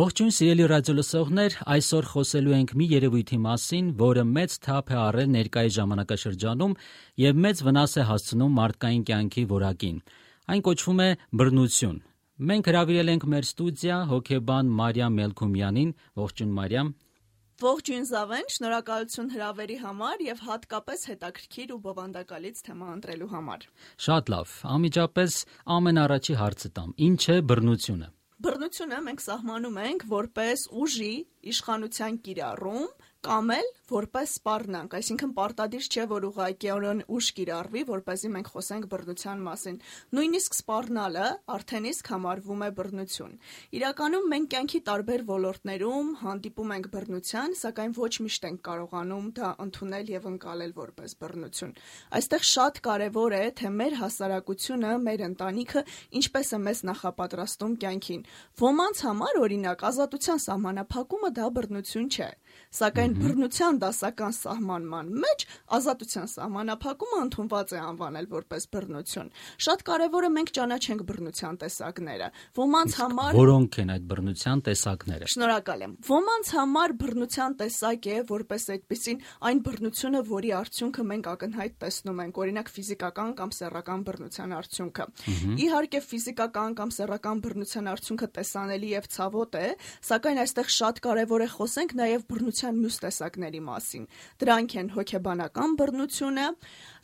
Ողջույն սիրելի ռադիոլսողներ, այսօր խոսելու ենք մի երևույթի մասին, որը մեծ թափ է առել ներկայիս ժամանակաշրջանում եւ մեծ վնաս է հասցնում մարդկային կյանքի որակին։ Այն կոչվում է բռնություն։ Մենք հրավիրել ենք մեր ստուդիա հոկեբան Մարիամ Մելքումյանին։ Ողջույն Մարիամ։ Ողջույն Զավեն, շնորհակալություն հրավերի համար եւ հատկապես հետաքրքիր ու բովանդակալից թեմա ընտրելու համար։ Շատ լավ։ Անմիջապես ամենառաջի հարցը տամ. Ինչ է բռնությունը։ Բռնությունը մենք սահմանում ենք որպես ուժի իշխանության կիրառում կամ էլ որպես սպառնանք, այսինքն պարտադիր չէ, որ ուղղակիորեն ուժ կիրառվի, որ เป զի մենք խոսենք բռնության մասին։ Նույնիսկ սպառնալը արդեն իսկ համարվում է բռնություն։ Իրականում մենք կյանքի տարբեր ոլորտներում հանդիպում ենք բռնության, սակայն ոչ միշտ ենք կարողանում դա ընդունել եւ ընկալել որպես բռնություն։ Այստեղ շատ կարեւոր է, թե մեր հասարակությունը, մեր ընտանիքը ինչպես է մեզ նախապատրաստում կյանքին։ Ոմանց համար օրինակ ազատության սահմանափակումը դա բռնություն չէ, սակայն բռնության դասական սահմանման մեջ ազատության սահմանափակումը ընդունված է անվանել որպես բռնություն։ Շատ կարևոր է մենք ճանաչենք բռնության տեսակները։ Ոմանց համար Որոնք են այդ բռնության տեսակները։ Շնորհակալ եմ։ Ոմանց համար բռնության տեսակ է որպես այդպեսին այն բռնությունը, որի արդյունքը մենք ակնհայտ տեսնում ենք, օրինակ ֆիզիկական կամ սեռական բռնության արդյունքը։ Իհարկե ֆիզիկական կամ սեռական բռնության արդյունքը տեսանելի եւ ցավոտ է, սակայն այստեղ շատ կարևոր է խոսենք նաեւ բռնության մյուս տեսակների մասին։ Դրանք են հոգեբանական բռնությունը,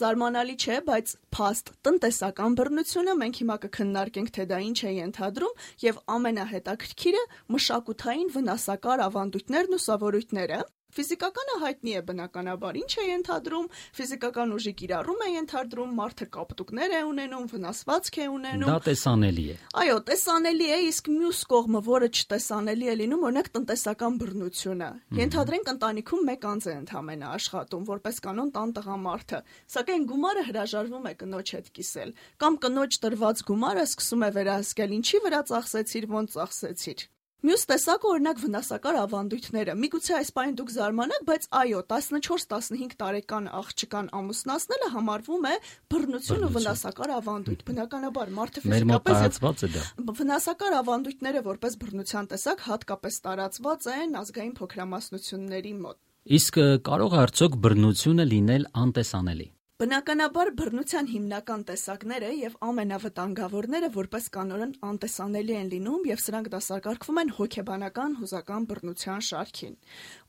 զարմանալի չէ, բայց փաստ տնտեսական բռնությունը մենք հիմա կքննարկենք, թե դա ինչ է ենթադրում, եւ ամենահետաքրքիրը մշակութային վնասակար ավանդույթներն ու սովորույթները, Ֆիզիկականը հայտնի է բնականաբար ինչ է ենթադրում, ֆիզիկական ուժի կիրառում է ենթադրում, մարդը կապտուկներ է ունենում, վնասվածք է ունենում։ Դա տեսանելի է։ Այո, տեսանելի է, իսկ մյուս կողմը, որը չտեսանելի է լինում, օրինակ տնտեսական բռնությունը։ Ենթադրենք ընտանիքում մեկ անձ է ընդամենը աշխատում, որպես կանոն տան տղամարդը, սակայն գումարը հրաժարվում է կնոջ հետ կիսել, կամ կնոջ տրված գումարը սկսում է վերահսկել, ինչի վրա ծախսեցիր, ոնց ծախսեցիր։ Մյուս տեսակը օրինակ վնասակար ավանդույթները։ Միգուցե այս բանը դուք զարմանաք, բայց այո, 14-15 տարեկան աղջկան ամուսնացնելը համարվում է բռնություն ու վնասակար ավանդույթ։ Բնականաբար մարդը ֆիզիկապես է դա։ Վնասակար ավանդույթները որպես բռնության տեսակ հատկապես տարածված են ազգային փոքրամասնությունների մոտ։ Իսկ կարող է արդյոք բռնությունը լինել անտեսանելի։ Բնականաբար բռնության հիմնական տեսակները եւ ամենավտանգավորները որպես կանոնն անտեսանելի են լինում եւ սրանք դասակարգվում են հոգեբանական հուզական բռնության շարքին։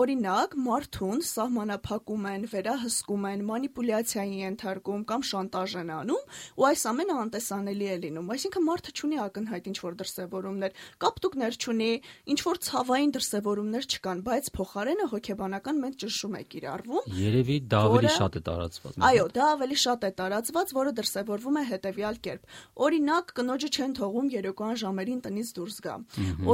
Օրինակ, մարդուն սահմանափակում են, վերահսկում են, մանիպուլյացիայի ենթարկում կամ շանտաժ են անում, ու այս ամենը անտեսանելի է լինում։ Այսինքն մարդը ունի ակնհայտ ինչ որ դրսևորումներ, կապտուկներ ունի, ինչ որ ցավային դրսևորումներ չկան, բայց փոխարենը հոգեբանական մեծ ճնշում է կիրառվում։ Երևի դա ավելի շատ է տարածված։ Այո, Դա ավելի շատ է տարածված, որը դրսևորվում է հետևյալ կերպ։ Օրինակ, կնոջը չեն թողում երեկոյան ժամերին տնից դուրս գա։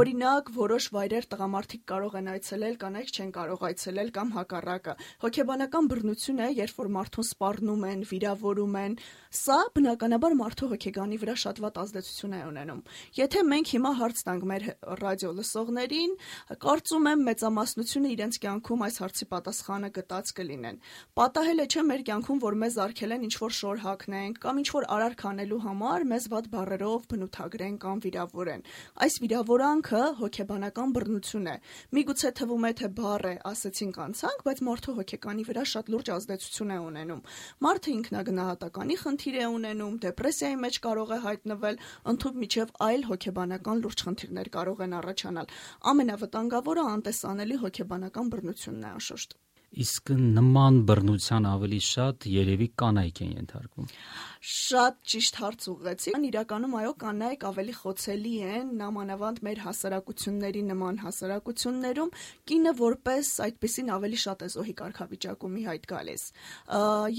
Օրինակ, որոշ վայրեր տղամարդիկ կարող են այցելել, կանայք չեն կարող այցելել կամ հակառակը։ Հոգեբանական բռնություն է, երբ որ մարդուն սպառնում են, վիրավորում են։ Սա բնականաբար մարդու հոգեգանի վրա շատ վատ ազդեցություն է ունենում։ Եթե մենք հիմա հարց տանք մեր ռադիո լսողներին, կարծում եմ մեծամասնությունը իրենց կյանքում այս հարցի պատասխանը գտած կլինեն։ Պատահել է չէ մեր կյանքում, որ մեզ մեզ արգել են ինչ-որ շոր հագնենք կամ ինչ-որ արարք անելու համար մեզ վատ բառերով բնութագրեն կամ վիրավորեն։ Այս վիրավորանքը հոգեբանական բռնություն է։ Միգուցե թվում է թե բառ է, ասեցինք անցանք, բայց մարդու հոգեկանի վրա շատ լուրջ ազդեցություն է ունենում։ Մարդը ինքնագնահատականի խնդիր է ունենում, դեպրեսիայի մեջ կարող է հայտնվել, ընդհանուր միջև այլ հոգեբանական լուրջ խնդիրներ կարող են առաջանալ։ Ամենավտանգավորը անտեսանելի հոգեբանական բռնությունն է անշուշտ։ Իսկ նման բռնության ավելի շատ երևի կանայք են ենթարկվում։ Շատ ճիշտ հարց ուղղեցի։ Իրականում այո, կանայք ավելի խոցելի են, նամանավանդ մեր հասարակությունների նման հասարակություններում կինը որպես այդպեսին ավելի շատ է զոհի կարգավիճակում ի հայտ գալիս։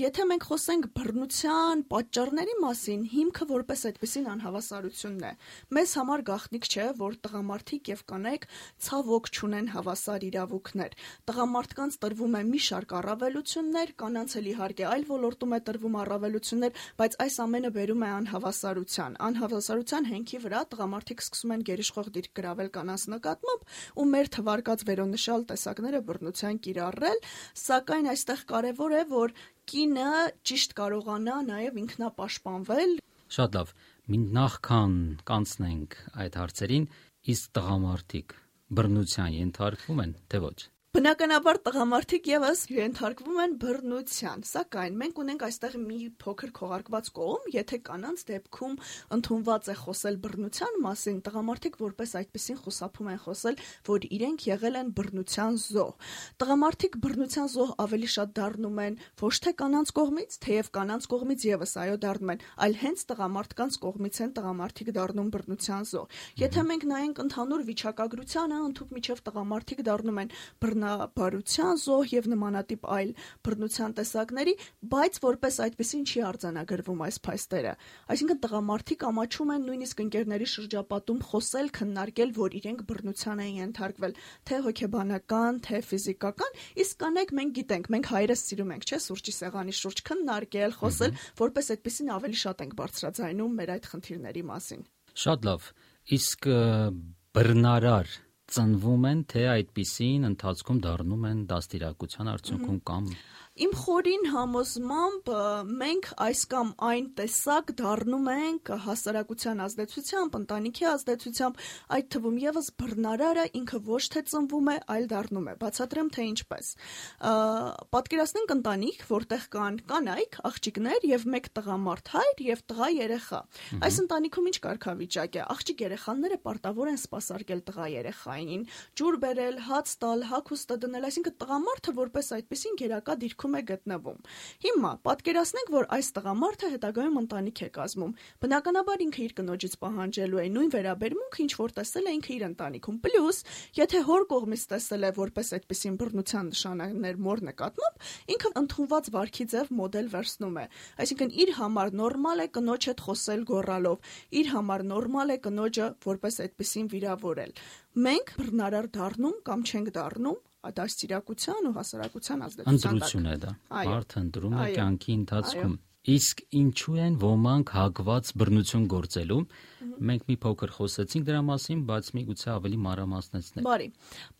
Եթե մենք խոսենք բռնության պատճառների մասին, հիմքը որպես այդպեսին անհավասարությունն է։ Մեզ համար գաղտնիք չէ, որ տղամարդիկ եւ կանայք ցավոք չունեն հավասար իրավունքներ։ Տղամարդկանց տրվում է մի շարք առավելություններ, կանանց էլ իհարկե այլ ոլորտում է տրվում առավելություններ, բայց այս ամենը բերում է անհավասարության։ Անհավասարության հենքի վրա տղամարդիկ սկսում են գերիշխող դիրք գրավել կանանց նկատմամբ ու մեր թվարկած վերոնշյալ տեսակները բռնության կիրառել, սակայն այստեղ կարևոր է, որ կինը ճիշտ կարողանա նաև ինքնապաշտպանվել։ Շատ լավ։ Նախքան կանցնենք այդ հարցերին, իսկ տղամարդիկ բռնության ենթարկվում են, թե ոչ։ Բնականաբար տղամարդիկ եւս ենթարկվում են բռնության, սակայն մենք ունենք այստեղ մի փոքր քողարկված կողմ, եթե կանանց դեպքում ընդունված է խոսել բռնության մասին, տղամարդիկ որպես այդպեսին խուսափում են խոսել, որ իրենք եղել են բռնության զոհ։ Տղամարդիկ բռնության զոհ ավելի շատ դառնում են ոչ թե կանանց կողմից, թեև կանանց կողմից եւս այո դառնում են, այլ հենց տղամարդկանց կողմից են տղամարդիկ դառնում բռնության զոհ։ Եթե մենք նայենք ընդհանուր վիճակագրությանը, ընդհանուր միջև տղամարդիկ դառնում են բռն բռնաբարության զոհ եւ նմանատիպ այլ բռնության տեսակների, բայց որպես այդպեսին չի արձանագրվում այս փաստերը։ Այսինքն տղամարդիկ ամաչում են նույնիսկ ընկերների շրջապատում խոսել, քննարկել, որ իրենք բռնության են ենթարկվել, թե հոգեբանական, թե ֆիզիկական, իսկ կանայք մենք գիտենք, մենք հայրս սիրում ենք, չէ՞, սուրճի սեղանի շուրջ քննարկել, խոսել, որպես այդպեսին ավելի շատ ենք բարձրաձայնում մեր այդ խնդիրների մասին։ Շատ լավ։ Իսկ բռնարար ծնվում են, թե այդտիսին ընթացքում դառնում են դաստիարակության արդյունքում կամ Իմ խորին համոզմամբ մենք այս կամ այն տեսակ դառնում ենք հասարակության ազդեցությամբ, ընտանիքի ազդեցությամբ, այդ թվում եւս բռնարարը ինքը ոչ թե ծնվում է, այլ դառնում է։ Բացատրեմ թե ինչպես։ Պատկերացնենք ընտանիք, որտեղ կան կանայք, աղջիկներ եւ մեկ տղամարդ հայր եւ տղա երեխա։ Այս ընտանիքում ինչ կարգավիճակ է։ Աղջիկ երեխաները պարտավոր են սպասարկել տղա երեխային ջուր բերել, հաց տալ, հագուստը դնել, այսինքն տղամարդը որպես այդպեսին գերակա դիրք դիրքում է գտնվում։ Հիմա պատկերացնենք, որ այս տղամարդը հետագայում ընտանիք է կազմում։ Բնականաբար ինքը իր կնոջից պահանջելու է նույն վերաբերմունքը, ինչ որ տեսել է ինքը իր ընտանիքում։ Պլյուս, եթե հոր կողմից տեսել է որպես այդպեսին բռնության նշաններ մոր նկատմամբ, ինքը ընդունված վարքի ձև մոդել վերցնում է։ Այսինքն իր համար նորմալ է կնոջ հետ խոսել գոռալով, իր համար նորմալ է կնոջը որպես այդպեսին վիրավորել։ Մենք բռնարար դառնում կամ չենք դառնում դաստիարակության ու հասարակության ազդեցության տակ։ Ընտրություն է դա։ Մարդը ընտրում է կյանքի ընթացքում։ Իսկ ինչու են ոմանք հակված բռնություն գործելու։ Մենք մի փոքր խոսեցինք դրա մասին, բայց միգուցե ավելի մանրամասնեցնենք։ Բարի։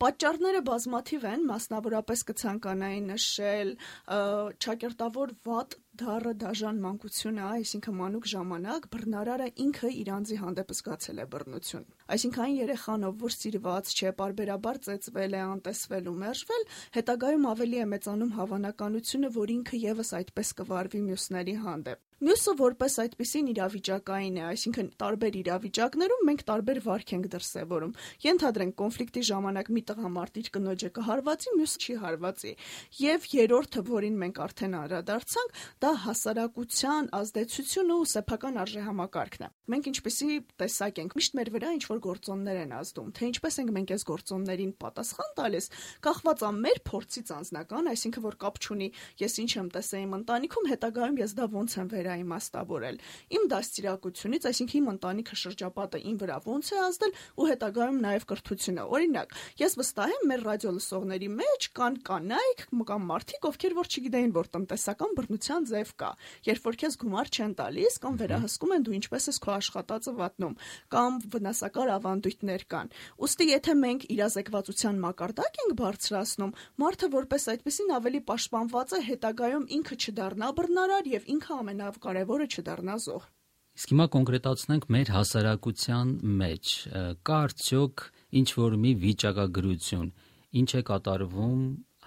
Պատճառները բազմաթիվ են, մասնավորապես կցանկանայի նշել ճակերտավոր վատ դառը դաժան մանկությունը, այսինքն մանուկ ժամանակ բռնարարը ինքը իր անձի հանդեպ զգացել է բռնություն։ Այսինքն այն երեխան, ով որ սիրված չէ, բարբերաբար ծեծվել է, անտեսվել ու մերժվել, հետագայում ավելի է մեծանում հավանականությունը, որ ինքը եւս այդպես կվարվի մյուսների հանդեպ։ Մյուսը որպես այդպեսին իրավիճակային է, այսինքն տարբեր իրավիճակներում մենք տարբեր վարք ենք դրսևորում։ Ենթադրենք կոնֆլիկտի ժամանակ մի տղամարդ իր կնոջը կհարվածի, մյուսը չի հարվածի։ Եվ երրորդը, որին մենք արդեն անդրադարձանք, դա հասարակության ազդեցությունը ու սեփական արժեհամակարգն է։ Մենք ինչպեսի տեսակ ենք, միշտ մեր վրա ինչ որ գործոններ են ազդում, թե ինչպես ենք մենք այս գործոններին պատասխան տալիս, կախված է մեր փորձից անձնական, այսինքն որ կապ չունի ես ինչ եմ տեսել իմ ընտանիքում, հետագայում ես դա ոնց եմ վերա իմաստավորել։ Իմ դաստիարակությունից, այսինքն իմ ընտանիքը շրջապատը իմ վրա ոնց է ազդել ու հետագայում նաև կրթությունը։ Օրինակ, ես վստահ եմ մեր ռադիո լսողների մեջ կան կանայք կամ մարդիկ, ովքեր որ չգիտեին, որ տնտեսական բռնության ձև կա։ Երբ որ քեզ գումար չեն տալիս կամ վերահսկում են դու ինչպես ես քո աշխատածը վատնում կամ վնասակար ավանդույթներ կան։ Ոստի եթե մենք իրազեկվածության մակարդակ ենք բարձրացնում, մարդը որպես այդպեսին ավելի պաշտպանված է հետագայում ինքը չդառնա բռնարար եւ ինքը ամենակարևորը չդառնա զոհ։ Իսկ հիմա կոնկրետացնենք մեր հասարակության մեջ կա արդյոք ինչ որ մի վիճակագրություն, ինչ է կատարվում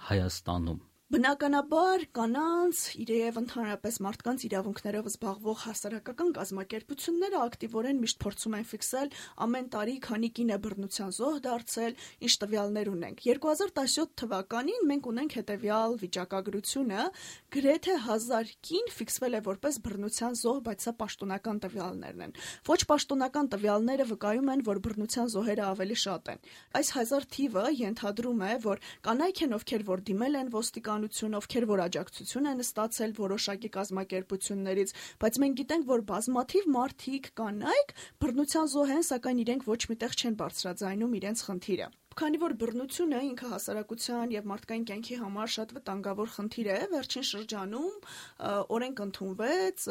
Հայաստանում Բնականաբար կանանց իրեև ընդհանրապես մարդկանց իրավունքներով զբաղվող հասարակական կազմակերպությունները ակտիվորեն միշտ փորձում են ֆիքսել ամեն տարի քանի կին է բռնության զոհ դարձել, ինչ տվյալներ ունենք։ 2017 թվականին մենք ունենք հետևյալ վիճակագրությունը, գրեթե 1000 կին ֆիքսվել է որպես բռնության զոհ, բայց սա պաշտոնական տվյալներն են։ Ոչ պաշտոնական տվյալները վկայում են, որ բռնության զոհերը ավելի շատ են։ Այս 1000 թիվը ենթադրում է, որ կանայք են, ովքեր որ դիմել են ոստիկան իշխանություն, ովքեր որ աջակցություն են ստացել որոշակի կազմակերպություններից, բայց մենք գիտենք, որ բազմաթիվ մարդիկ կանայք բռնության զոհ են, սակայն իրենք ոչ միտեղ չեն բարձրաձայնում իրենց խնդիրը քանի որ բռնությունը ինքը հասարակության եւ մարդկային կյանքի համար շատ վտանգավոր խնդիր է, վերջին շրջանում օրենք ընդունվեց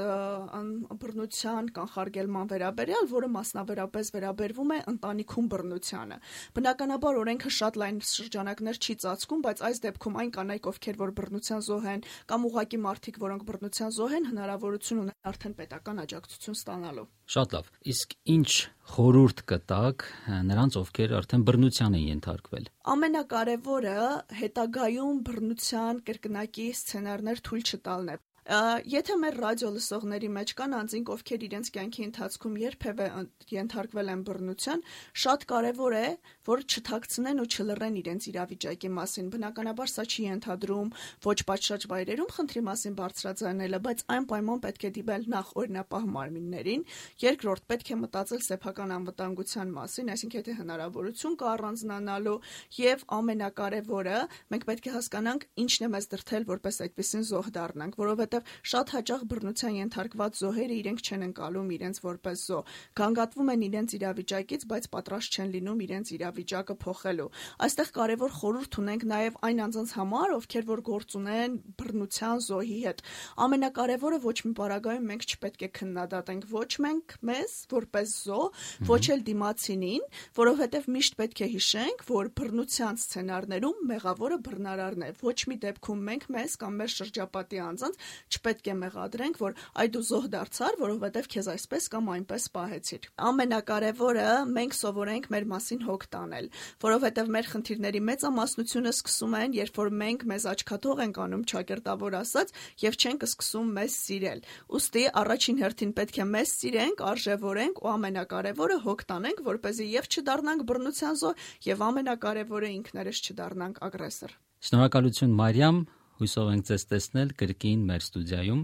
բռնության կանխարգելման վերաբերյալ, որը մասնավորապես վերաբերվում է ընտանիքում բռնությանը։ Բնականաբար օրենքը շատ լայն շրջանակներ չի ծածկում, բայց այս դեպքում այն կանայք, ովքեր որ բռնության զոհ են կամ ուղակի մարդիկ, որոնք բռնության զոհ են, հնարավորություն ունեն արդեն պետական աջակցություն ստանալու։ Շատ լավ։ Իսկ ինչ խորուրդ կտակ նրանց, ովքեր արդեն բռնության են ենթարկվել։ Ամենակարևորը հետագայում բռնության կրկնակի սցենարներ թույլ չտալն է։ Եթե մեր ռադիո լսողների մեջ կան անձինք, ովքեր իրենց կյանքի ընթացքում երբևէ ենթարկվել են բռնության, շատ կարևոր է, որ չթաքցնեն ու չլռեն իրենց իրավիճակի մասին։ Բնականաբար սա չի ենթադրում ոչ պատշաճ վայրերում խնդրի մասին բարձրաձայնելը, բայց այն պայման պետք է դիպել նախ օրինապահ մարմիններին, երկրորդ պետք է մտածել սեփական անվտանգության մասին, այսինքն եթե հնարավորություն կա առանձնանալու եւ ամենակարևորը, մենք պետք է հասկանանք ինչն է մեզ դրթել որպես այդպեսին զոհ դառնանք, որովհետեւ որովհետև շատ հաճախ բռնության ենթարկված զոհերը իրենք չեն ընկալում իրենց որպես զոհ, գանգատվում են իրենց իրավիճակից, բայց պատրաստ չեն լինում իրենց իրավիճակը փոխելու։ Այստեղ կարևոր խորհուրդ ունենք նաև այն անձանց համար, ովքեր որ գործ ունեն բռնության զոհի հետ։ Ամենակարևորը ոչ մի պարագայում մենք չպետք է քննադատենք ոչ մենք մեզ որպես զոհ, ոչ էլ դիմացինին, որովհետև միշտ պետք է հիշենք, որ բռնության սցենարներում մեղավորը բռնարարն է։ Ոչ մի դեպքում մենք մեզ կամ մեր շրջապատի անձանց չպետք է մեղադրենք, որ այ դու զոհ դարձար, որովհետև քեզ այսպես կամ այնպես պահեցիր։ Ամենակարևորը մենք սովորենք մեր մասին հոգ տանել, որովհետև մեր խնդիրների մեծամասնությունը սկսում են, երբ որ մենք մեզ աչքաթող ենք անում ճակերտավոր ասած եւ չենք սկսում մեզ սիրել։ Ոստի առաջին հերթին պետք է մեզ սիրենք, արժևորենք ու ամենակարևորը հոգ տանենք, որ เป զի եւ չդառնանք բռնության զոհ եւ ամենակարևորը ինքներս չդառնանք ագրեսոր։ Շնորհակալություն Մարիամ, Հույսով ենք ձեզ տեսնել կրկին մեր ստուդիայում։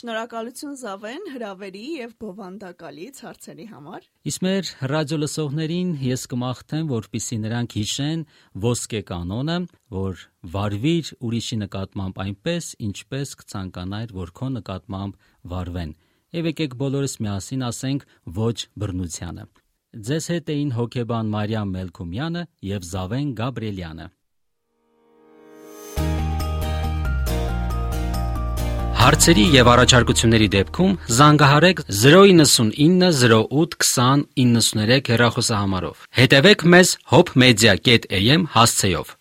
Շնորհակալություն Զավեն հրավերի եւ բովանդակալից հարցերի համար։ Իսկ մեր ռադիո լսողներին ես կմաղթեմ, որպիսի նրանք հիշեն ոսկե կանոնը, որ վարվիր ուրիշի նկատմամբ այնպես, ինչպես կցանկանայր, որ քո նկատմամբ վարվեն։ Եվ եկեք բոլորս միասին ասենք ոչ բռնությանը։ Ձեզ հետ էին հոկեբան Մարիամ Մելքումյանը եւ Զավեն Գաբրելյանը։ Հարցերի եւ առաջարկությունների դեպքում զանգահարեք 099 08 20 93 հեռախոսահամարով։ Հետևեք մեզ hopmedia.am հասցեով։